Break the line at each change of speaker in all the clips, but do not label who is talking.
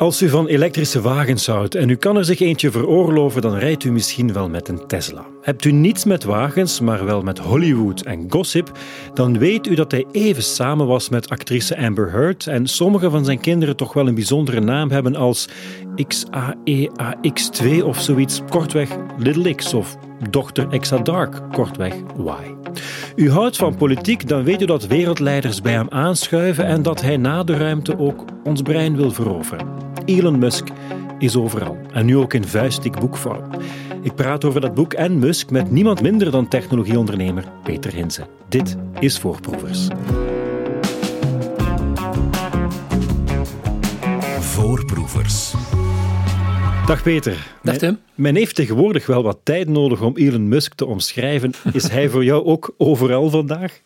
Als u van elektrische wagens houdt en u kan er zich eentje veroorloven, dan rijdt u misschien wel met een Tesla. Hebt u niets met wagens, maar wel met Hollywood en gossip, dan weet u dat hij even samen was met actrice Amber Heard en sommige van zijn kinderen toch wel een bijzondere naam hebben als XAEAX2 of zoiets, kortweg Little X of Dr. Exadark, kortweg Y. U houdt van politiek, dan weet u dat wereldleiders bij hem aanschuiven en dat hij na de ruimte ook ons brein wil veroveren. Elon Musk is overal. En nu ook in vuistdik boekvorm. Ik praat over dat boek en Musk met niemand minder dan technologieondernemer Peter Hinze. Dit is Voorproevers.
Voorproevers.
Dag Peter.
Dag Tim.
Men heeft tegenwoordig wel wat tijd nodig om Elon Musk te omschrijven. Is hij voor jou ook overal vandaag?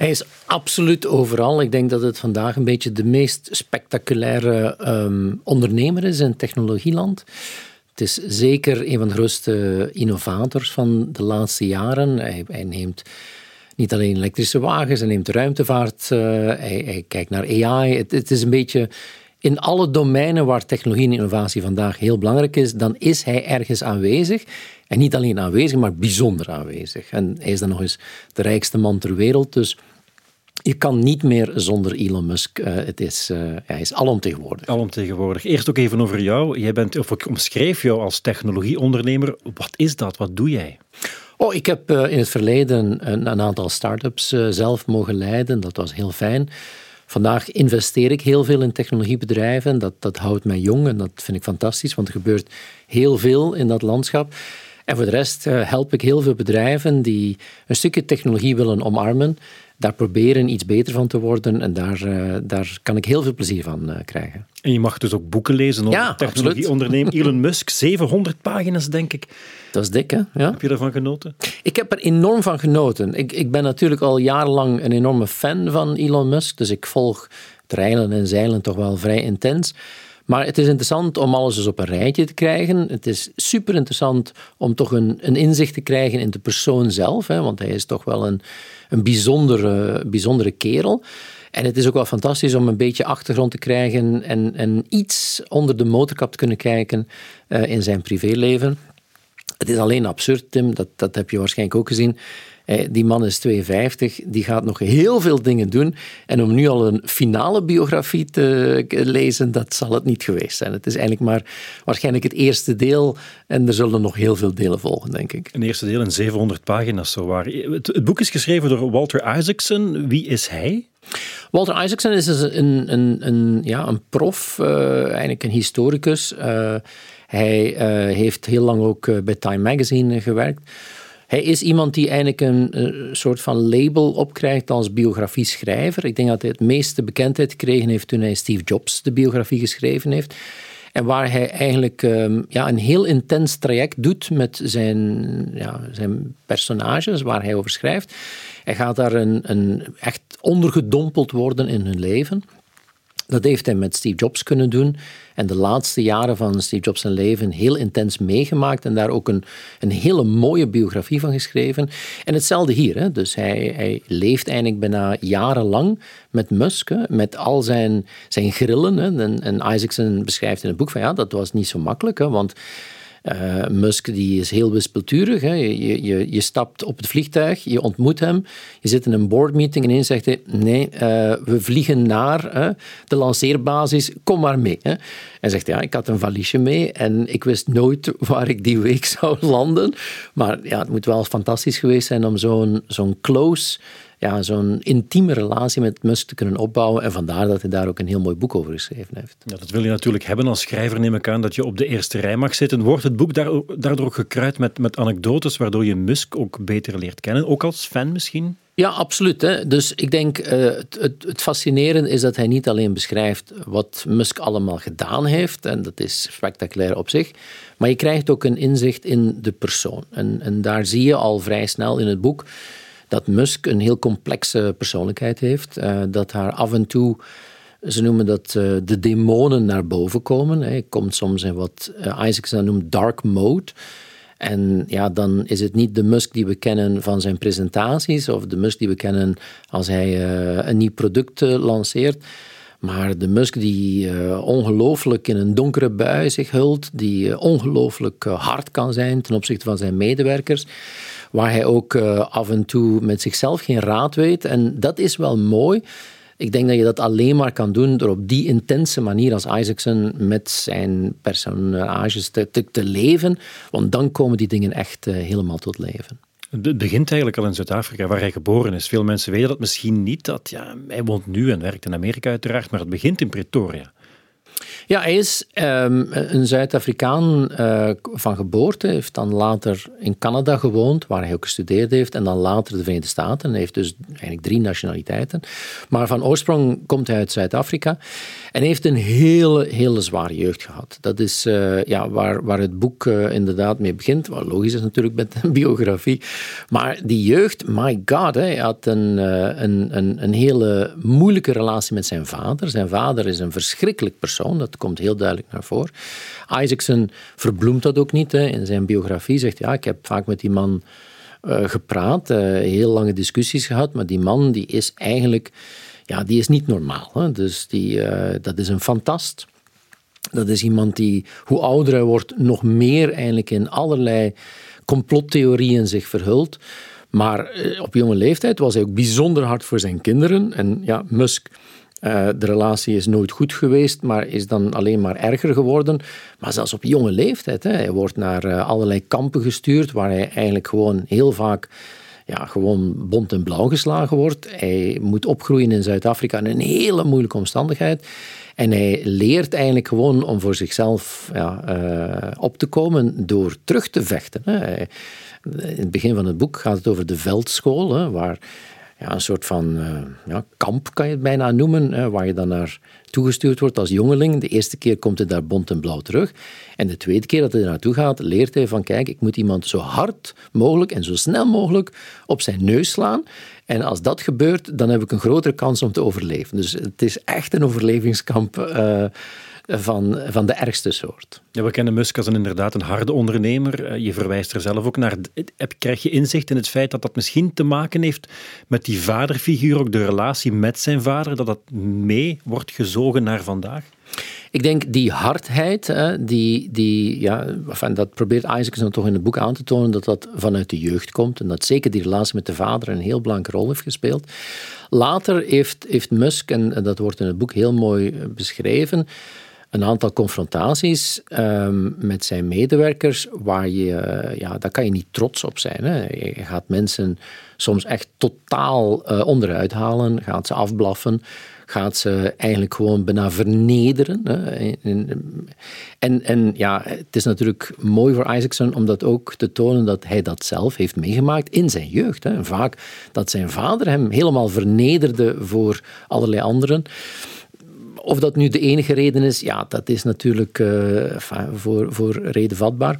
Hij is absoluut overal. Ik denk dat het vandaag een beetje de meest spectaculaire ehm, ondernemer is in technologieland. Het is zeker een van de grootste innovators van de laatste jaren. Hij, neemt niet alleen elektrische wagens, hij neemt ruimtevaart, hij, hij, kijkt naar AI. Het, het, is een beetje in alle domeinen waar technologie en innovatie vandaag heel belangrijk is, dan is hij ergens aanwezig. En niet alleen aanwezig, maar bijzonder aanwezig. En hij is dan nog eens de rijkste man ter wereld. Dus je kan niet meer zonder Elon Musk. Uh, het is, uh, hij is alomtegenwoordig.
Alomtegenwoordig. Eerst ook even over jou. Jij bent, of ik omschreef jou als technologieondernemer. Wat is dat? Wat doe jij?
Oh, ik heb uh, in het verleden een, een aantal start-ups zelf mogen leiden. Dat was heel fijn. Vandaag investeer ik heel veel in technologiebedrijven. Dat, dat houdt mij jong en dat vind ik fantastisch, want er gebeurt heel veel in dat landschap. En voor de rest help ik heel veel bedrijven die een stukje technologie willen omarmen daar proberen iets beter van te worden. En daar, uh, daar kan ik heel veel plezier van uh, krijgen.
En je mag dus ook boeken lezen over
ja,
technologieondernemer Elon Musk. 700 pagina's, denk ik.
Dat is dik, hè? Ja.
Heb je ervan genoten?
Ik heb er enorm van genoten. Ik, ik ben natuurlijk al jarenlang een enorme fan van Elon Musk. Dus ik volg trailen en zeilen toch wel vrij intens. Maar het is interessant om alles eens op een rijtje te krijgen. Het is super interessant om toch een, een inzicht te krijgen in de persoon zelf. Hè, want hij is toch wel een, een bijzondere, bijzondere kerel. En het is ook wel fantastisch om een beetje achtergrond te krijgen en, en iets onder de motorkap te kunnen kijken uh, in zijn privéleven. Het is alleen absurd, Tim, dat, dat heb je waarschijnlijk ook gezien. Eh, die man is 52, die gaat nog heel veel dingen doen. En om nu al een finale biografie te lezen, dat zal het niet geweest zijn. Het is eigenlijk maar waarschijnlijk het eerste deel. En er zullen nog heel veel delen volgen, denk ik.
Een eerste deel in 700 pagina's, zo waar. Het, het boek is geschreven door Walter Isaacson. Wie is hij?
Walter Isaacson is dus een, een, een, ja, een prof, uh, eigenlijk een historicus. Uh, hij uh, heeft heel lang ook bij Time Magazine gewerkt. Hij is iemand die eigenlijk een, soort van label opkrijgt als biografie-schrijver. Ik denk dat hij het meeste bekendheid gekregen heeft toen hij Steve Jobs de biografie geschreven heeft. En waar hij eigenlijk um, ja, een heel intens traject doet met zijn, ja, zijn personages, waar hij over schrijft. Hij gaat daar een, een echt ondergedompeld worden in hun leven. Dat heeft hij met Steve Jobs kunnen doen. En de laatste jaren van Steve Jobs zijn leven heel intens meegemaakt. En daar ook een, een hele mooie biografie van geschreven. En hetzelfde hier. Hè. Dus hij, hij leeft eigenlijk bijna jarenlang met Musk. Met al zijn, zijn grillen. Hè. En, en Isaacson beschrijft in het boek van ja, dat was niet zo makkelijk. Hè, want uh, Musk die is heel wispelturig. Hè. Je, je, je stapt op het vliegtuig, je ontmoet hem, je zit in een boardmeeting en ineens zegt hij: Nee, uh, we vliegen naar de lanceerbasis, kom maar mee. Hè. En zegt: Ja, ik had een valiesje mee en ik wist nooit waar ik die week zou landen. Maar ja, het moet wel fantastisch geweest zijn om zo'n zo'n close ja, zo'n intieme relatie met Musk te kunnen opbouwen. En vandaar dat hij daar ook een heel mooi boek over geschreven heeft.
Ja, dat wil je natuurlijk hebben als schrijver, neem ik aan, dat je op de eerste rij mag zitten. Wordt het boek daardoor ook gekruid met, met anekdotes, waardoor je Musk ook beter leert kennen? Ook als fan misschien?
Ja, absoluut. Hè. Dus ik denk, uh, het, het, het fascinerende is dat hij niet alleen beschrijft wat Musk allemaal gedaan heeft, en dat is spectaculair op zich, maar je krijgt ook een inzicht in de persoon. En, en daar zie je al vrij snel in het boek dat Musk een heel complexe persoonlijkheid heeft. Uh, dat haar af en toe, ze noemen dat uh, de demonen naar boven komen. Hij komt soms in wat uh, Isaacson noemt dark mode. En ja, dan is het niet de Musk die we kennen van zijn presentaties of de Musk die we kennen als hij een nieuw product lanceert. Maar de Musk die uh, ongelooflijk in een donkere bui zich hult, die ongelooflijk hard kan zijn ten opzichte van zijn medewerkers, waar hij ook af en toe met zichzelf geen raad weet. En dat is wel mooi. Ik denk dat je dat alleen maar kan doen door op die intense manier als Isaacson met zijn personages te, te, leven, want dan komen die dingen echt helemaal tot leven.
Het begint eigenlijk al in Zuid-Afrika, waar hij geboren is. Veel mensen weten dat misschien niet. Dat, ja, hij woont nu en werkt in Amerika uiteraard, maar het begint in Pretoria.
Ja, hij is um, een Zuid-Afrikaan uh, van geboorte. Heeft dan later in Canada gewoond, waar hij ook gestudeerd heeft. En dan later de Verenigde Staten. Hij heeft dus eigenlijk drie nationaliteiten. Maar van oorsprong komt hij uit Zuid-Afrika. En heeft een hele, hele zware jeugd gehad. Dat is uh, ja, waar, waar het boek uh, inderdaad mee begint. Wat logisch is natuurlijk met een biografie. Maar die jeugd, my god, hè, hij had een, een, een hele moeilijke relatie met zijn vader. Zijn vader is een verschrikkelijk persoon. Dat komt heel duidelijk naar voren. Isaacson verbloemt dat ook niet. Hè. In zijn biografie zegt ja, ik heb vaak met die man uh, gepraat, uh, heel lange discussies gehad, maar die man die is eigenlijk, ja, die is niet normaal. Hè. Dus die, uh, dat is een fantast. Dat is iemand die, hoe ouder hij wordt, nog meer eigenlijk in allerlei complottheorieën zich verhult. Maar op jonge leeftijd was hij ook bijzonder hard voor zijn kinderen. En ja, Musk uh, de relatie is nooit goed geweest, maar is dan alleen maar erger geworden. Maar zelfs op jonge leeftijd. Hè, hij wordt naar uh, allerlei kampen gestuurd, waar hij eigenlijk gewoon heel vaak ja, gewoon bont en blauw geslagen wordt. Hij moet opgroeien in Zuid-Afrika in een hele moeilijke omstandigheid. En hij leert eigenlijk gewoon om voor zichzelf ja, uh, op te komen door terug te vechten. Hè. In het begin van het boek gaat het over de veldschool, hè, waar ja, een soort van uh, ja, kamp, kan je het bijna noemen, hè, waar je dan naar toegestuurd wordt als jongeling. De eerste keer komt hij daar bont en blauw terug. En de tweede keer dat hij er naartoe gaat, leert hij van kijk, ik moet iemand zo hard mogelijk en zo snel mogelijk op zijn neus slaan. En als dat gebeurt, dan heb ik een grotere kans om te overleven. Dus het is echt een overlevingskamp. Uh, van, van de ergste soort.
Ja, we kennen Musk als een inderdaad een harde ondernemer. Eh, je verwijst er zelf ook naar. Krijg je inzicht in het feit dat dat misschien te maken heeft met die vaderfiguur, ook de relatie met zijn vader, dat dat mee wordt gezogen naar vandaag?
Ik denk die hardheid, die, die, ja, dat probeert Isaacson toch in het boek aan te tonen, dat dat vanuit de jeugd komt. En dat zeker die relatie met de vader een heel belangrijke rol heeft gespeeld. Later heeft, heeft Musk, en dat wordt in het boek heel mooi eh, beschreven, een aantal confrontaties um, met zijn medewerkers waar je, ja, daar kan je niet trots op zijn. Hè. Je gaat mensen soms echt totaal uh, onderuit halen, gaat ze afblaffen, gaat ze eigenlijk gewoon bijna vernederen. Hè. En, en ja, het is natuurlijk mooi voor Isaacson om dat ook te tonen dat hij dat zelf heeft meegemaakt in zijn jeugd. Hè. Vaak dat zijn vader hem helemaal vernederde voor allerlei anderen. Of dat nu de enige reden is, ja, dat is natuurlijk uh, voor, voor reden vatbaar.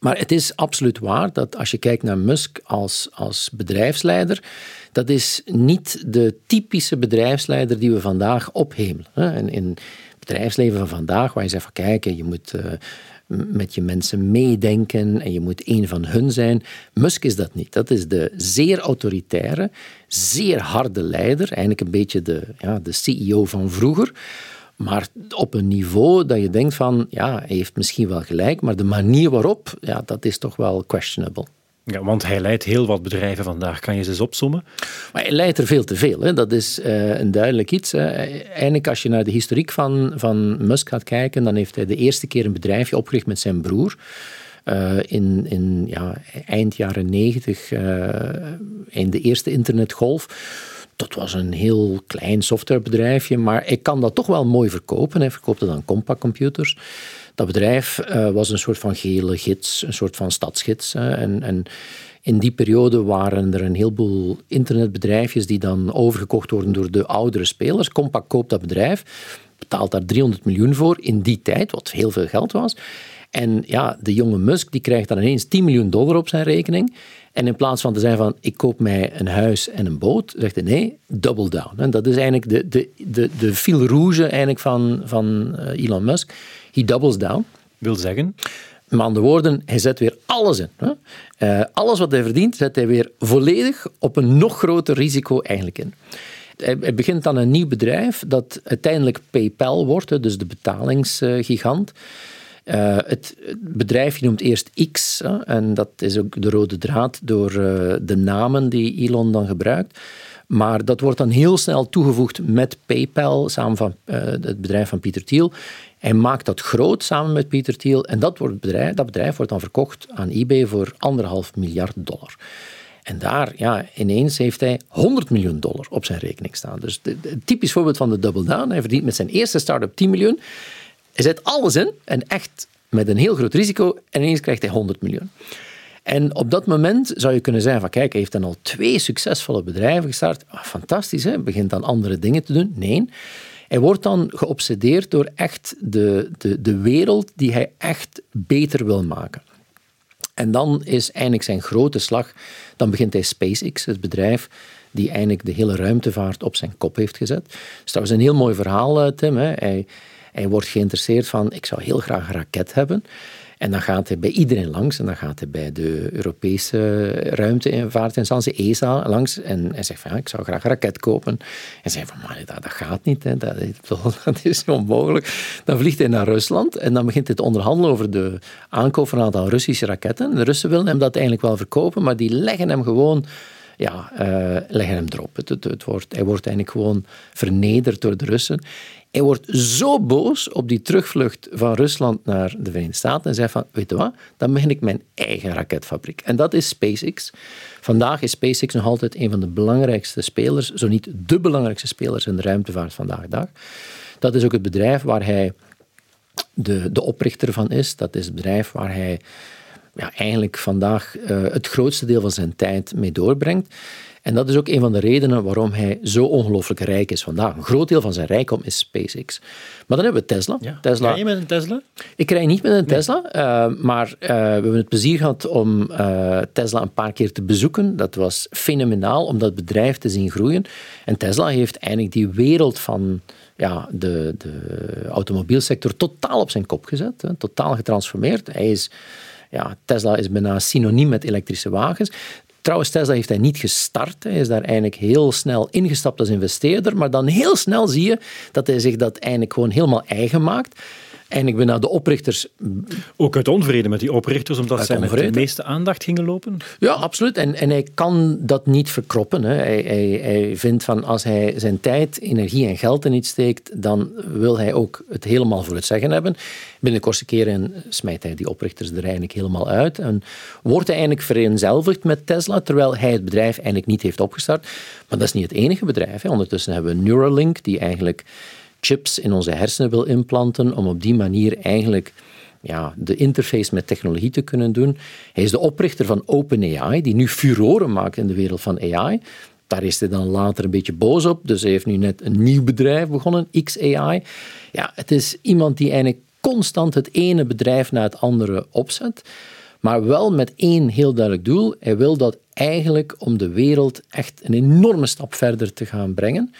Maar het is absoluut waar dat als je kijkt naar Musk als, als bedrijfsleider, dat is niet de typische bedrijfsleider die we vandaag ophemelen. In, in het bedrijfsleven van vandaag, waar je zegt van kijk, je moet uh, met je mensen meedenken en je moet een van hun zijn. Musk is dat niet. Dat is de zeer autoritaire, zeer harde leider, eigenlijk een beetje de, ja, de CEO van vroeger. Maar op een niveau dat je denkt van, ja, hij heeft misschien wel gelijk, maar de manier waarop, ja, dat is toch wel questionable.
Ja, want hij leidt heel wat bedrijven vandaag. Kan je ze eens opsommen?
Maar hij leidt er veel te veel. Hè. Dat is uh, een duidelijk iets. Hè. Als je naar de historiek van, van Musk gaat kijken, dan heeft hij de eerste keer een bedrijfje opgericht met zijn broer. Uh, in, in ja, eind jaren negentig, uh, in de eerste internetgolf. Dat was een heel klein softwarebedrijfje, maar ik kan dat toch wel mooi verkopen. Hij verkoopte dan Compaq computers. Dat bedrijf uh, was een soort van gele gids, een soort van stadsgids. en, en in die periode waren er een heleboel internetbedrijfjes die dan overgekocht worden door de oudere spelers. Compaq koopt dat bedrijf, betaalt daar 300 miljoen voor in die tijd, wat heel veel geld was. En ja, de jonge Musk die krijgt dan ineens 10 miljoen dollar op zijn rekening. En in plaats van te zeggen van ik koop mij een huis en een boot, zegt hij nee, double down. En dat is eigenlijk de, de, de, de fil rouge eigenlijk van, van eh, Elon Musk. He doubles down.
Wil zeggen?
Met andere woorden, hij zet weer alles in. Hè? Uh, alles wat hij verdient, zet hij weer volledig op een nog groter risico eigenlijk in. hij, begint dan een nieuw bedrijf dat uiteindelijk PayPal wordt, dus de betalingsgigant. Uh, het, bedrijf noemt eerst X, en dat is ook de rode draad door uh, de namen die Elon dan gebruikt. Maar dat wordt dan heel snel toegevoegd met PayPal, samen van uh, het bedrijf van Pieter Thiel. Hij maakt dat groot samen met Pieter Thiel en dat, wordt bedrijf, dat bedrijf wordt dan verkocht aan eBay voor anderhalf miljard dollar. En daar, ja, ineens heeft hij 100 miljoen dollar op zijn rekening staan. Dus een typisch voorbeeld van de double down. Hij verdient met zijn eerste start-up 10 miljoen. Hij zet alles in en echt met een heel groot risico en ineens krijgt hij 100 miljoen. En op dat moment zou je kunnen zeggen van kijk, hij heeft dan al twee succesvolle bedrijven gestart. Ah, fantastisch, hè? begint dan andere dingen te doen. Nee, hij wordt dan geobsedeerd door echt de, de, de wereld die hij echt beter wil maken. En dan is eigenlijk zijn grote slag, dan begint hij SpaceX, het bedrijf die eigenlijk de hele ruimtevaart op zijn kop heeft gezet. Dat trouwens een heel mooi verhaal, eh, Tim. Hè? Hij, hij wordt geïnteresseerd van, ik zou heel graag een raket hebben. En dan gaat hij bij iedereen langs. En dan gaat hij bij de Europese ruimtevaartinstantie, ESA, langs. En hij zegt van, ik zou graag een raket kopen. En zei van, maar dat, dat gaat niet. Hè. Dat, dat is onmogelijk. Dan vliegt hij naar Rusland en dan begint hij te onderhandelen over de aankoop van een aantal Russische raketten. De Russen willen hem dat eigenlijk wel verkopen, maar die leggen hem gewoon ja, uh, leggen hem erop. Het wordt, hij wordt eigenlijk gewoon vernederd door de Russen. Hij wordt zo boos op die terugvlucht van Rusland naar de Verenigde Staten en zegt van, weet je wat, dan begin ik mijn eigen raketfabriek. En dat is SpaceX. Vandaag is SpaceX nog altijd een van de belangrijkste spelers, zo niet de belangrijkste spelers in de ruimtevaart vandaag de dag. Dat is ook het bedrijf waar hij de, de oprichter van is. Dat is het bedrijf waar hij ja, eigenlijk vandaag uh, het grootste deel van zijn tijd mee doorbrengt. En dat is ook een van de redenen waarom hij zo ongelooflijk rijk is vandaag. Een groot deel van zijn rijkdom is SpaceX. Maar dan hebben we Tesla.
Ja.
Tesla.
Rij je met een Tesla?
Ik rij niet met een Tesla, uh, maar uh, we hebben het plezier gehad om uh, Tesla een paar keer te bezoeken. Dat was fenomenaal om dat bedrijf te zien groeien. En Tesla heeft eigenlijk die wereld van ja, de, de automobielsector totaal op zijn kop gezet. Hè, totaal getransformeerd. Hij is ja, Tesla is bijna synoniem met elektrische wagens. Trouwens, Tesla heeft hij niet gestart. Hij is daar eigenlijk heel snel ingestapt als investeerder. Maar dan heel snel zie je dat hij zich dat eigenlijk gewoon helemaal eigen maakt. En ik ben naar de oprichters.
Ook uit onvrede met die oprichters, omdat zij met de meeste aandacht gingen lopen?
Ja, absoluut. En, en hij kan dat niet verkroppen. Hè. Hij, hij, hij vindt van als hij zijn tijd, energie en geld in iets steekt, dan wil hij ook het helemaal voor het zeggen hebben. Binnen korte keren smijt hij die oprichters er eigenlijk helemaal uit. En wordt hij eigenlijk vereenzelvigd met Tesla, terwijl hij het bedrijf eigenlijk niet heeft opgestart. Maar dat is niet het enige bedrijf. Hè. Ondertussen hebben we Neuralink, die eigenlijk chips in onze hersenen wil implanten om op die manier eigenlijk ja, de interface met technologie te kunnen doen. Hij is de oprichter van OpenAI, die nu furoren maakt in de wereld van AI. Daar is hij dan later een beetje boos op, dus hij heeft nu net een nieuw bedrijf begonnen, XAI. Ja, het is iemand die eigenlijk constant het ene bedrijf na het andere opzet, maar wel met één heel duidelijk doel. Hij wil dat eigenlijk om de wereld echt een enorme stap verder te gaan brengen.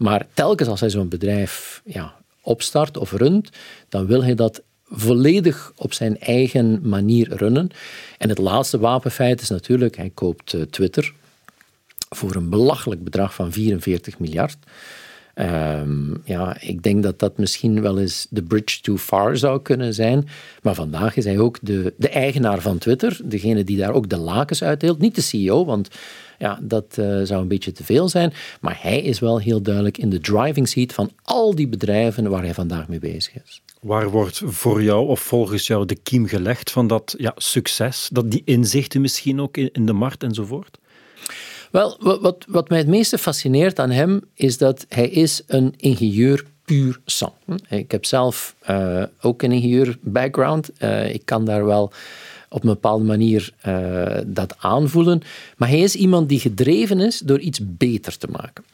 Maar telkens als hij zo'n bedrijf ja, opstart of runt, dan wil hij dat volledig op zijn eigen manier runnen. En het laatste wapenfeit is natuurlijk, hij koopt uh, Twitter voor een belachelijk bedrag van 44 miljard. Um, ja, ik denk dat dat misschien wel eens de bridge too far zou kunnen zijn. Maar vandaag is hij ook de, de eigenaar van Twitter, degene die daar ook de lakens uitdeelt. Niet de CEO, want ja, dat uh, zou een beetje te veel zijn. Maar hij is wel heel duidelijk in de driving seat van al die bedrijven waar hij vandaag mee bezig is.
Waar wordt voor jou of volgens jou de kiem gelegd van dat ja, succes, dat die inzichten misschien ook in, in de markt enzovoort?
Wel, wat, wat mij het meeste fascineert aan hem is dat hij is een ingenieur puur sang. Ik heb zelf uh, ook een ingenieur background. Uh, ik kan daar wel op een bepaalde manier uh, dat aanvoelen. Maar hij is iemand die gedreven is door iets beter te maken.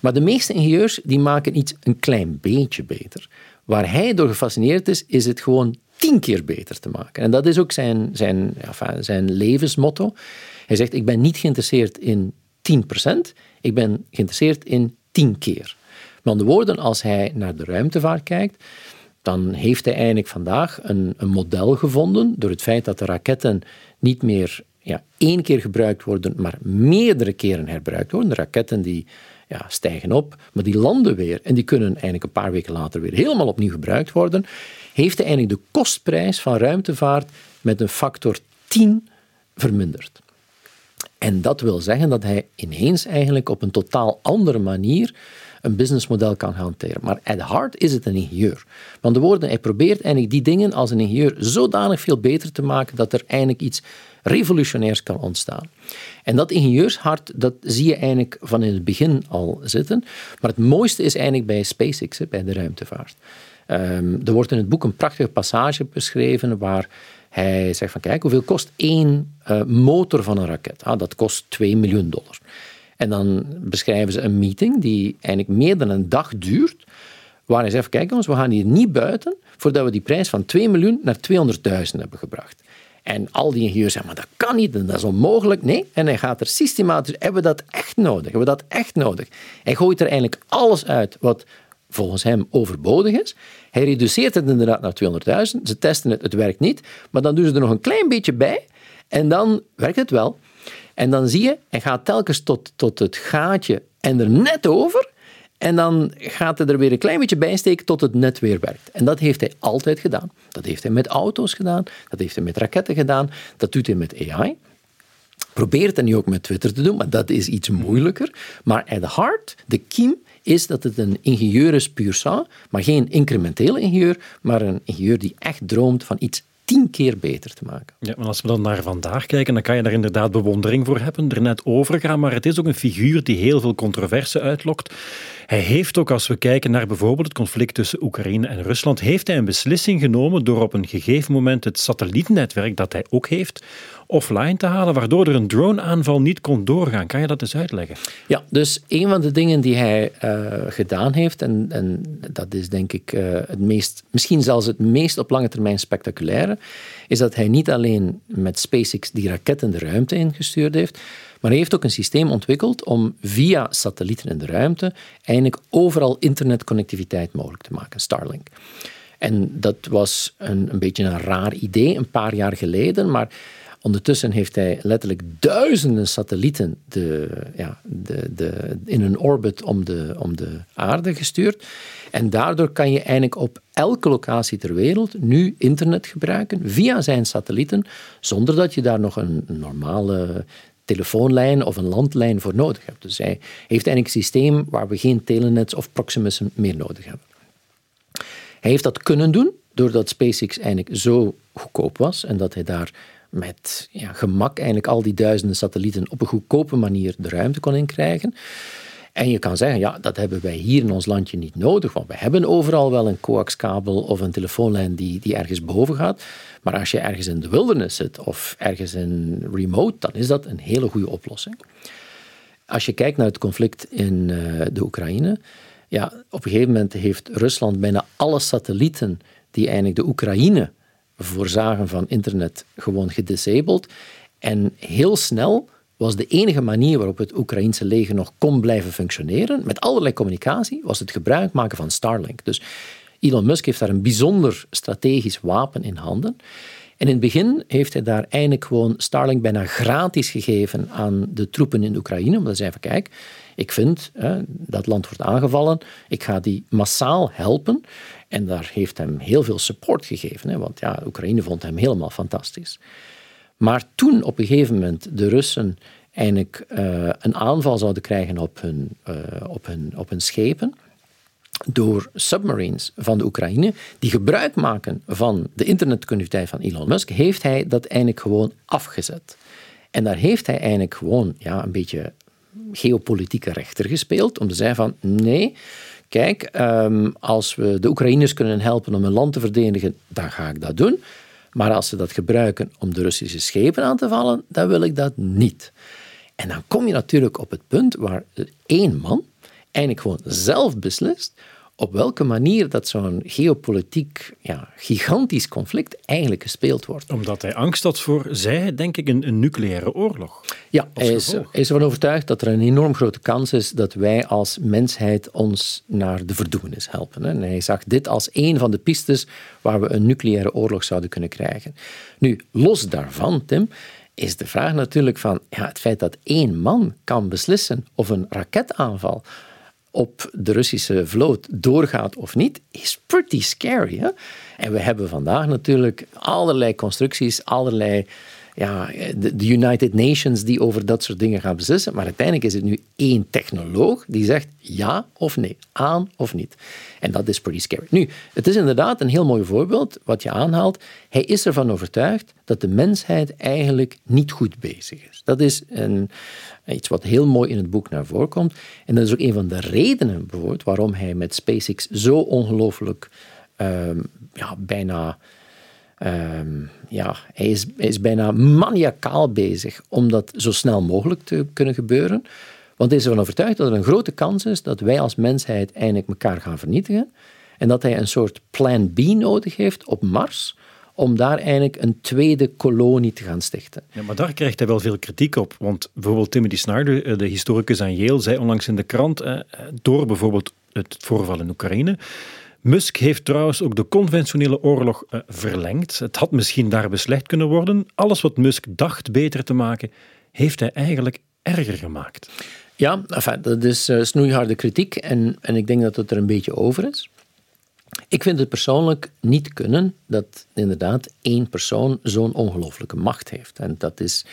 Maar de meeste ingenieurs die maken iets een klein beetje beter. Waar hij door gefascineerd is, is het gewoon tien keer beter te maken. En dat is ook zijn, zijn, zijn levensmotto. Hij zegt, ik ben niet geïnteresseerd in 10%, ik ben geïnteresseerd in 10 keer. Met andere woorden, als hij naar de ruimtevaart kijkt, dan heeft hij eigenlijk vandaag een, een model gevonden door het feit dat de raketten niet meer ja, één keer gebruikt worden, maar meerdere keren herbruikt worden. De raketten die ja, stijgen op, maar die landen weer en die kunnen eigenlijk een paar weken later weer helemaal opnieuw gebruikt worden, heeft hij eigenlijk de kostprijs van ruimtevaart met een factor 10 verminderd. En dat wil zeggen dat hij ineens eigenlijk op een totaal andere manier een businessmodel kan hanteren. Maar at heart is het een ingenieur. Want de woorden, hij probeert eigenlijk die dingen als een ingenieur zodanig veel beter te maken dat er eigenlijk iets revolutionairs kan ontstaan. En dat ingenieurshart, dat zie je eigenlijk van in het begin al zitten. Maar het mooiste is eigenlijk bij SpaceX, bij de ruimtevaart. Um, er wordt in het boek een prachtige passage beschreven waar hij zegt van kijk, hoeveel kost één uh, motor van een raket? Ah, dat kost 2 miljoen dollar. En dan beschrijven ze een meeting die eigenlijk meer dan een dag duurt, waar hij zegt, kijk jongens, we gaan hier niet buiten voordat we die prijs van 2 miljoen naar 200.000 hebben gebracht. En al die ingenieurs zeggen, maar dat kan niet, dat is onmogelijk. Nee, en hij gaat er systematisch, hebben we dat echt nodig? Hebben we dat echt nodig? Hij gooit er eigenlijk alles uit wat volgens hem overbodig is. Hij reduceert het inderdaad naar 200.000. Ze testen het, het werkt niet. Maar dan doen ze er nog een klein beetje bij. En dan werkt het wel. En dan zie je, hij gaat telkens tot, tot het gaatje en er net over. En dan gaat hij er weer een klein beetje bij steken tot het net weer werkt. En dat heeft hij altijd gedaan. Dat heeft hij met auto's gedaan. Dat heeft hij met raketten gedaan. Dat doet hij met AI. Probeert het nu ook met Twitter te doen, maar dat is iets moeilijker. Maar at the heart, de kiem, is dat het een ingenieur is puur sang, maar geen incrementele ingenieur, maar een ingenieur die echt droomt van iets tien keer beter te maken.
Ja, maar als we dan naar vandaag kijken, dan kan je daar inderdaad bewondering voor hebben, er net over gaan, maar het is ook een figuur die heel veel controverse uitlokt. Hij heeft ook, als we kijken naar bijvoorbeeld het conflict tussen Oekraïne en Rusland, heeft hij een beslissing genomen door op een gegeven moment het satellietnetwerk dat hij ook heeft, offline te halen, waardoor er een droneaanval niet kon doorgaan. Kan je dat eens uitleggen?
Ja, dus een van de dingen die hij uh, gedaan heeft, en, en, dat is denk ik uh, het meest, misschien zelfs het meest op lange termijn spectaculaire, is dat hij niet alleen met SpaceX die raketten de ruimte ingestuurd heeft, maar hij heeft ook een systeem ontwikkeld om via satellieten in de ruimte eigenlijk overal internetconnectiviteit mogelijk te maken, Starlink. En dat was een, een beetje een raar idee een paar jaar geleden, maar Ondertussen heeft hij letterlijk duizenden satellieten de, ja, de, de, in een orbit om de, om de aarde gestuurd. En daardoor kan je eigenlijk op elke locatie ter wereld nu internet gebruiken via zijn satellieten, zonder dat je daar nog een normale telefoonlijn of een landlijn voor nodig hebt. Dus hij heeft eigenlijk een systeem waar we geen telenets of Proximus meer nodig hebben. Hij heeft dat kunnen doen doordat SpaceX eigenlijk zo goedkoop was en dat hij daar met ja, gemak eigenlijk al die duizenden satellieten op een goedkope manier de ruimte kon inkrijgen. En je kan zeggen, ja, dat hebben wij hier in ons landje niet nodig, want we hebben overal wel een coaxkabel of een telefoonlijn die, die ergens boven gaat. Maar als je ergens in de wildernis zit of ergens in remote, dan is dat een hele goede oplossing. Als je kijkt naar het conflict in uh, de Oekraïne, ja, op een gegeven moment heeft Rusland bijna alle satellieten die eigenlijk de Oekraïne voorzagen van internet gewoon gedisabled. En heel snel was de enige manier waarop het Oekraïense leger nog kon blijven functioneren, met allerlei communicatie, was het gebruik maken van Starlink. Dus Elon Musk heeft daar een bijzonder strategisch wapen in handen. En in het begin heeft hij daar eigenlijk gewoon Starlink bijna gratis gegeven aan de troepen in Oekraïne. Omdat hij zei van kijk, ik vind hè, dat land wordt aangevallen, ik ga die massaal helpen. En daar heeft hem heel veel support gegeven, hè, want ja, Oekraïne vond hem helemaal fantastisch. Maar toen op een gegeven moment de Russen eigenlijk uh, een aanval zouden krijgen op hun, uh, op, hun, op hun schepen door submarines van de Oekraïne, die gebruik maken van de internetconnectiviteit van Elon Musk, heeft hij dat eigenlijk gewoon afgezet. En daar heeft hij eigenlijk gewoon ja, een beetje geopolitieke rechter gespeeld om te zeggen van nee, kijk, ehm, als we de Oekraïners kunnen helpen om hun land te verdedigen, dan ga ik dat doen. Maar als ze dat gebruiken om de Russische schepen aan te vallen, dan wil ik dat niet. En dan kom je natuurlijk op het punt waar één man eigenlijk gewoon zelf beslist op welke manier dat zo'n geopolitiek ja, gigantisch conflict eigenlijk gespeeld wordt.
Omdat hij angst had voor, zij denk ik, een, een nucleaire oorlog.
Ja, hij is, hij is ervan overtuigd dat er een enorm grote kans is dat wij als mensheid ons naar de verdoemenis helpen. En hij zag dit als een van de pistes waar we een nucleaire oorlog zouden kunnen krijgen. Nu, los daarvan, Tim, is de vraag natuurlijk van ja, het feit dat één man kan beslissen of een raketaanval op de Russische vloot doorgaat of niet, is pretty scary. Hè? En we hebben vandaag natuurlijk allerlei constructies, allerlei ja, de, United Nations die over dat soort dingen gaan beslissen. Maar uiteindelijk is het nu één technoloog die zegt ja of nee, aan of niet. En dat is pretty scary. Nu, het is inderdaad een heel mooi voorbeeld wat je aanhaalt. Hij is ervan overtuigd dat de mensheid eigenlijk niet goed bezig is. Dat is een, iets wat heel mooi in het boek naar voren komt. En dat is ook een van de redenen bijvoorbeeld waarom hij met SpaceX zo ongelooflijk um, ja, bijna Ehm, ja, hij is, hij is bijna maniacaal bezig om dat zo snel mogelijk te kunnen gebeuren. Want hij is ervan overtuigd dat er een grote kans is dat wij als mensheid eindelijk elkaar gaan vernietigen. En dat hij een soort plan B nodig heeft op Mars om daar eigenlijk een tweede kolonie te gaan stichten.
Ja, maar daar krijgt hij wel veel kritiek op. Want bijvoorbeeld Timothy Snyder, eh, de historicus aan Yale, zei onlangs in de krant, eh, door bijvoorbeeld het voorval in Oekraïne, Musk heeft trouwens ook de conventionele oorlog uh, verlengd. Het had misschien daar beslecht kunnen worden. Alles wat Musk dacht beter te maken, heeft hij eigenlijk erger gemaakt.
Ja, dat is uh, snoeiharde kritiek en, en ik denk dat het er een beetje over is. Ik vind het persoonlijk niet kunnen dat inderdaad één persoon zo'n ongelooflijke macht heeft. En dat is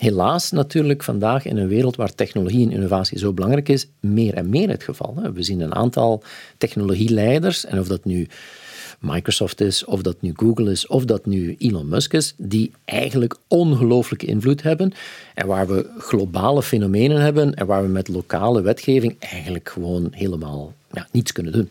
helaas natuurlijk vandaag in een wereld waar technologie en innovatie zo belangrijk is, meer en meer het geval. We zien een aantal technologieleiders, en of dat nu Microsoft is, of dat nu Google is, of dat nu Elon Musk is, die eigenlijk ongelooflijke invloed hebben en waar we globale fenomenen hebben en waar we met lokale wetgeving eigenlijk gewoon helemaal ja, niets kunnen doen.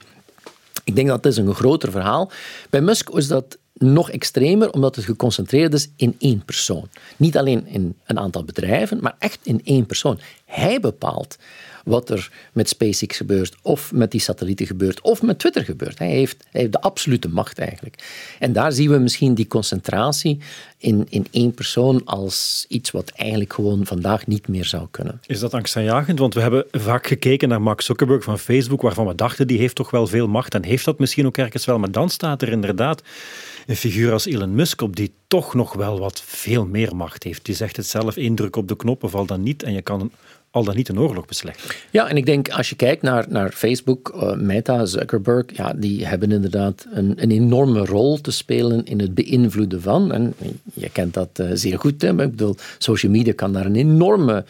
Ik denk dat dat is een groter verhaal. Bij Musk is dat nog extremer, omdat het geconcentreerd is in één persoon. Niet alleen in een aantal bedrijven, maar echt in één persoon. Hij bepaalt wat er met SpaceX gebeurt, of met die satellieten gebeurt, of met Twitter gebeurt. Hij heeft, hij heeft de absolute macht eigenlijk. En daar zien we misschien die concentratie in, in één persoon als iets wat eigenlijk gewoon vandaag niet meer zou kunnen.
Is dat angstaanjagend? Want we hebben vaak gekeken naar Mark Zuckerberg van Facebook, waarvan we dachten die heeft toch wel veel macht en heeft dat misschien ook ergens wel. Maar dan staat er inderdaad een figuur als Elon Musk op die toch nog wel wat veel meer macht heeft. Die zegt het zelf, indruk op de knoppen valt dan niet en je kan al dan niet een oorlog beslechten.
Ja, en ik denk als je kijkt naar, naar Facebook, uh, Meta, Zuckerberg, ja, die hebben inderdaad een, een enorme rol te spelen in het beïnvloeden van. En je kent dat uh, zeer goed, hè? ik bedoel, social media kan daar een enorme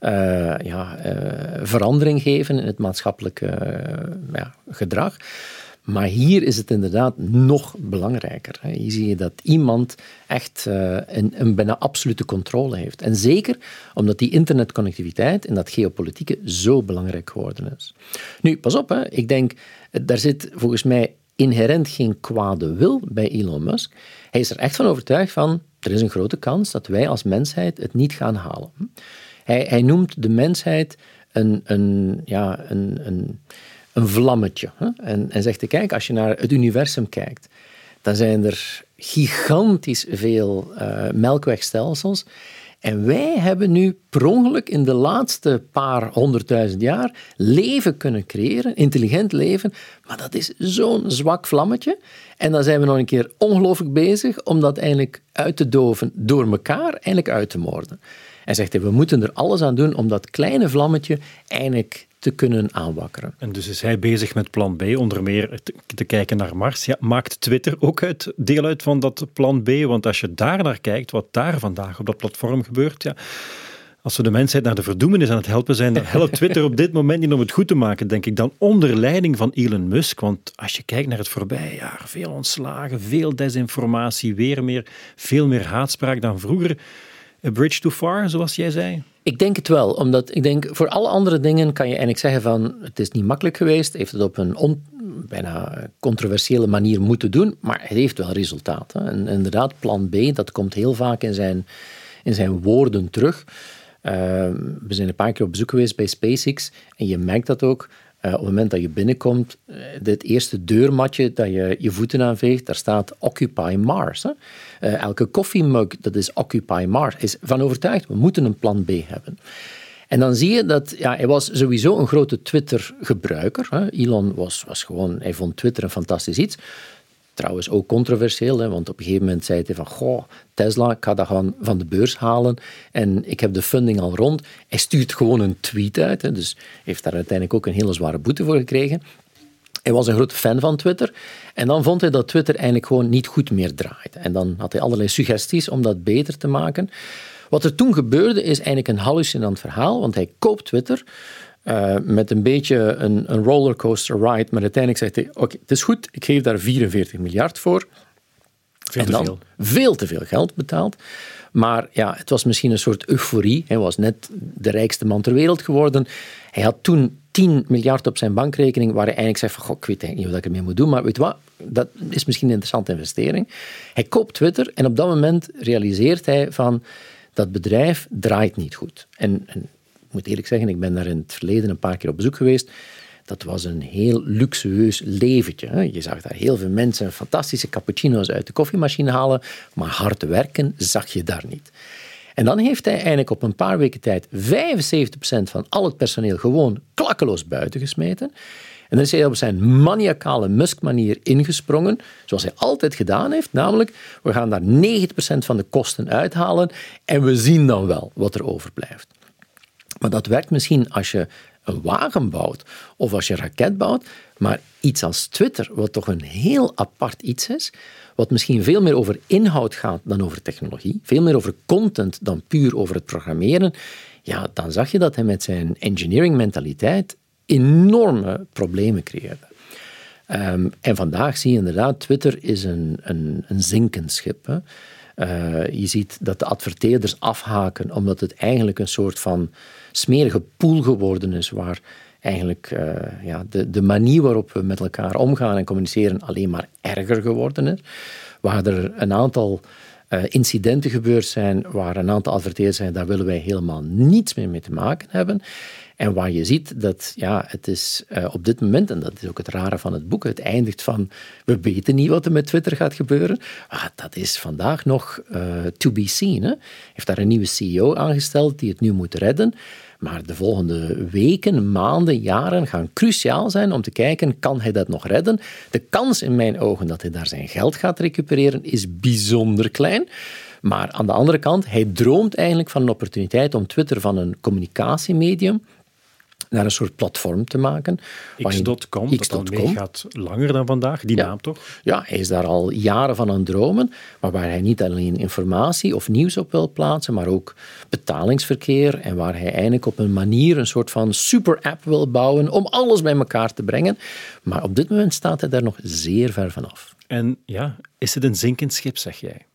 uh, ja, verandering geven in het maatschappelijke ja, gedrag. Maar hier is het inderdaad nog belangrijker. Hier zie je dat iemand echt uh, een, een, bijna absolute controle heeft. En zeker omdat die internetconnectiviteit en dat geopolitieke zo belangrijk geworden is. Nu, pas op, hè. ik denk, daar zit volgens mij inherent geen kwade wil bij Elon Musk. Hij is er echt van overtuigd van, er is een grote kans dat wij als mensheid het niet gaan halen. Hij, hij noemt de mensheid een, een, ja, een, een een vlammetje. Hè? En, en zegt hij, kijk, als je naar het universum kijkt, dan zijn er gigantisch veel uh, melkwegstelsels. En wij hebben nu per ongeluk in de laatste paar honderdduizend jaar leven kunnen creëren, intelligent leven, maar dat is zo'n zwak vlammetje. En dan zijn we nog een keer ongelooflijk bezig om dat eigenlijk uit te doven door elkaar eigenlijk uit te moorden. En zegt hij, we moeten er alles aan doen om dat kleine vlammetje eigenlijk te kunnen aanwakkeren.
En dus is hij bezig met plan B, onder meer te, kijken naar Mars. Ja, maakt Twitter ook uit, deel uit van dat plan B? Want als je daar naar kijkt, wat daar vandaag op dat platform gebeurt, ja, als we de mensheid naar de verdoemenis aan het helpen zijn, dan helpt Twitter op dit moment niet om het goed te maken, denk ik, dan onder leiding van Elon Musk. Want als je kijkt naar het voorbije jaar, veel ontslagen, veel desinformatie, weer meer, veel meer haatspraak dan vroeger. A bridge too far, zoals jij zei?
Ik denk het wel, omdat ik denk voor alle andere dingen kan je eigenlijk zeggen van het is niet makkelijk geweest, heeft het op een bijna controversiële manier moeten doen, maar het heeft wel resultaat. En inderdaad, plan B, dat komt heel vaak in zijn, in zijn woorden terug. Uh, we zijn een paar keer op bezoek geweest bij SpaceX en je merkt dat ook. Uh, op het moment dat je binnenkomt, uh, dit eerste deurmatje dat je je voeten aanveegt, daar staat Occupy Mars. Hè? Uh, elke koffiemug, dat is Occupy Mars. Is van overtuigd, we moeten een plan B hebben. En dan zie je dat ja, hij was sowieso een grote Twitter-gebruiker. Elon was, was gewoon, hij vond Twitter een fantastisch iets. Trouwens, ook controversieel, hè, want op een gegeven moment zei hij van, goh, Tesla, ik ga dat gewoon van de beurs halen en ik heb de funding al rond. Hij stuurt gewoon een tweet uit, hè, dus heeft daar uiteindelijk ook een hele zware boete voor gekregen. Hij was een grote fan van Twitter. En dan vond hij dat Twitter eigenlijk gewoon niet goed meer draait. En dan had hij allerlei suggesties om dat beter te maken. Wat er toen gebeurde is eigenlijk een hallucinant verhaal, want hij koopt Twitter. Uh, met een beetje een, een rollercoaster ride. Maar uiteindelijk zegt hij: Oké, het is goed, ik geef daar 44 miljard voor.
Veel te veel.
Veel te veel geld betaald. Maar ja, het was misschien een soort euforie. Hij was net de rijkste man ter wereld geworden. Hij had toen 10 miljard op zijn bankrekening, waar hij eigenlijk zegt van, goh, ik weet eigenlijk niet wat ik ermee moet doen, maar weet wat, dat is misschien een interessante investering. Hij koopt Twitter en op dat moment realiseert hij van, dat bedrijf draait niet goed. En, en ik moet eerlijk zeggen, ik ben daar in het verleden een paar keer op bezoek geweest. Dat was een heel luxueus leventje. Je zag daar heel veel mensen fantastische cappuccino's uit de koffiemachine halen, maar hard werken zag je daar niet. En dan heeft hij eigenlijk op een paar weken tijd 75% van al het personeel gewoon klakkeloos buiten gesmeten. En dan is hij op zijn maniacale Musk-manier ingesprongen, zoals hij altijd gedaan heeft. Namelijk, we gaan daar 90% van de kosten uithalen en we zien dan wel wat er overblijft. Maar dat werkt misschien als je een wagen bouwt of als je een raket bouwt, maar iets als Twitter, wat toch een heel apart iets is, wat misschien veel meer over inhoud gaat dan over technologie, veel meer over content dan puur over het programmeren, ja, dan zag je dat hij met zijn engineering mentaliteit enorme problemen creëerde. Um, en vandaag zie je inderdaad, Twitter is een, een, een zinkend schip. Hè. Uh, je ziet dat de adverteerders afhaken omdat het eigenlijk een soort van smerige pool geworden is waar eigenlijk uh, ja, de, de manier waarop we met elkaar omgaan en communiceren alleen maar erger geworden is. Waar er een aantal uh, incidenten gebeurd zijn, waar een aantal adverteerders zijn, daar willen wij helemaal niets meer mee te maken hebben. En waar je ziet dat ja, het is uh, op dit moment, en dat is ook het rare van het boek, het eindigt van we weten niet wat er met Twitter gaat gebeuren. Ah, dat is vandaag nog uh, to be seen. Hè. heeft daar een nieuwe CEO aangesteld die het nu moet redden. Maar de volgende weken, maanden, jaren gaan cruciaal zijn om te kijken, kan hij dat nog redden? De kans in mijn ogen dat hij daar zijn geld gaat recupereren is bijzonder klein. Maar aan de andere kant, hij droomt eigenlijk van een opportuniteit om Twitter van een communicatiemedium naar een soort platform te maken.
X.com, dat dan meegaat langer dan vandaag, die naam toch?
Ja, hij is daar al jaren van aan het dromen, maar waar hij niet alleen informatie of nieuws op wil plaatsen, maar ook betalingsverkeer en waar hij eigenlijk op een manier een soort van super-app wil bouwen om alles bij elkaar te brengen. Maar op dit moment staat hij daar nog zeer ver vanaf.
En ja, is het een zinkend schip, zeg jij?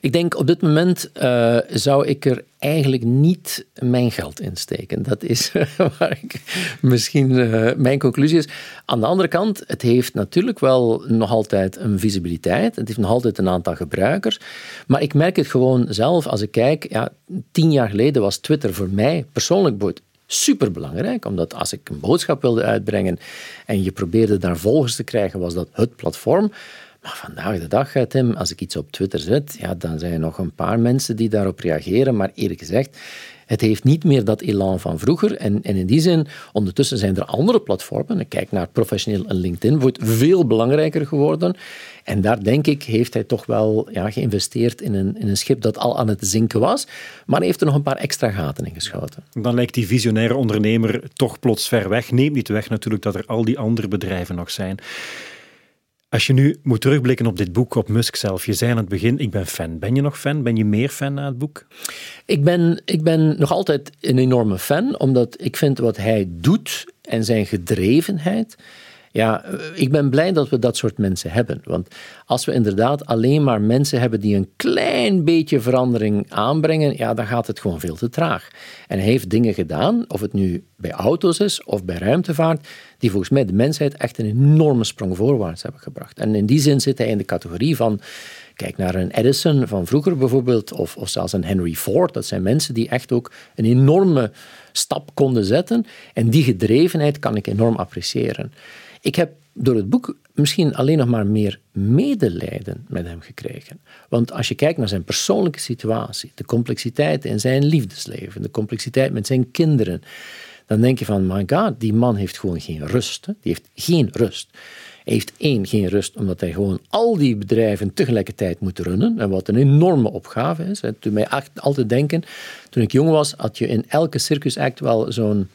Ik denk op dit moment uh, zou ik er eigenlijk niet mijn geld in steken. Dat is waar ik misschien uh, mijn conclusie is. Aan de andere kant, het heeft natuurlijk wel nog altijd een visibiliteit. Het heeft nog altijd een aantal gebruikers. Maar ik merk het gewoon zelf als ik kijk. Ja, tien jaar geleden was Twitter voor mij persoonlijk superbelangrijk, omdat als ik een boodschap wilde uitbrengen en je probeerde daar volgers te krijgen, was dat het platform. Maar vandaag de dag, Tim, als ik iets op Twitter zet, ja, dan zijn er nog een paar mensen die daarop reageren. Maar eerlijk gezegd, het heeft niet meer dat elan van vroeger. En, en in die zin, ondertussen zijn er andere platformen. Ik kijk naar professioneel en LinkedIn, wordt veel belangrijker geworden. En daar denk ik, heeft hij toch wel ja, geïnvesteerd in een, in een schip dat al aan het zinken was. Maar heeft er nog een paar extra gaten in geschoten.
Dan lijkt die visionaire ondernemer toch plots ver weg. Neemt niet weg natuurlijk dat er al die andere bedrijven nog zijn. Als je nu moet terugblikken op dit boek, op Musk zelf, je zei aan het begin, ik ben fan. Ben je nog fan? Ben je meer fan na het boek?
Ik ben, ik ben nog altijd een enorme fan, omdat ik vind wat hij doet en zijn gedrevenheid, ja, ik ben blij dat we dat soort mensen hebben. Want als we inderdaad alleen maar mensen hebben die een klein beetje verandering aanbrengen, ja, dan gaat het gewoon veel te traag. En hij heeft dingen gedaan, of het nu bij auto's is of bij ruimtevaart, die volgens mij de mensheid echt een enorme sprong voorwaarts hebben gebracht. En in die zin zit hij in de categorie van. Kijk naar een Edison van vroeger bijvoorbeeld, of, of zelfs een Henry Ford. Dat zijn mensen die echt ook een enorme stap konden zetten. En die gedrevenheid kan ik enorm appreciëren. Ik heb door het boek misschien alleen nog maar meer medelijden met hem gekregen. Want als je kijkt naar zijn persoonlijke situatie, de complexiteit in zijn liefdesleven, de complexiteit met zijn kinderen, dan denk je van, my god, die man heeft gewoon geen rust. Die heeft geen rust. Hij heeft één, geen rust, omdat hij gewoon al die bedrijven tegelijkertijd moet runnen. En wat een enorme opgave is. Toen mij altijd denken, toen ik jong was, had je in elke circus act wel zo'n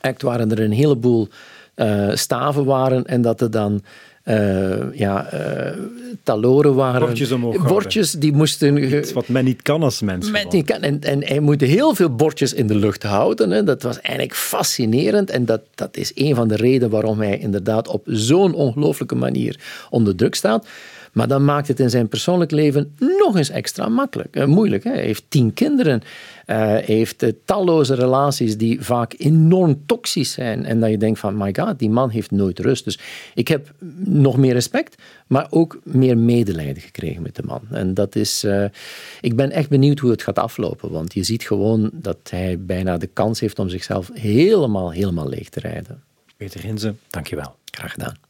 act waren er een heleboel uh, staven waren en dat er dan uh, ja, uh, taloren waren.
Bordjes omhoog
Bordjes die moesten...
Iets wat men niet kan als mens.
Men niet kan. En, en hij moet heel veel bordjes in de lucht houden. Hè. Dat was eigenlijk fascinerend. En dat, dat is een van de redenen waarom hij inderdaad op zo'n ongelooflijke manier onder druk staat. Maar dan maakt het in zijn persoonlijk leven nog eens extra makkelijk, uh, moeilijk. Hè? Hij heeft tien kinderen. Uh, hij heeft uh, talloze relaties die vaak enorm toxisch zijn. En dat je denkt van, my god, die man heeft nooit rust. Dus ik heb nog meer respect, maar ook meer medelijden gekregen met de man. En dat is... ik ben echt benieuwd hoe het gaat aflopen. Want je ziet gewoon dat hij bijna de kans heeft om zichzelf helemaal, helemaal leeg te rijden.
Peter Ginze, dankjewel.
Graag gedaan.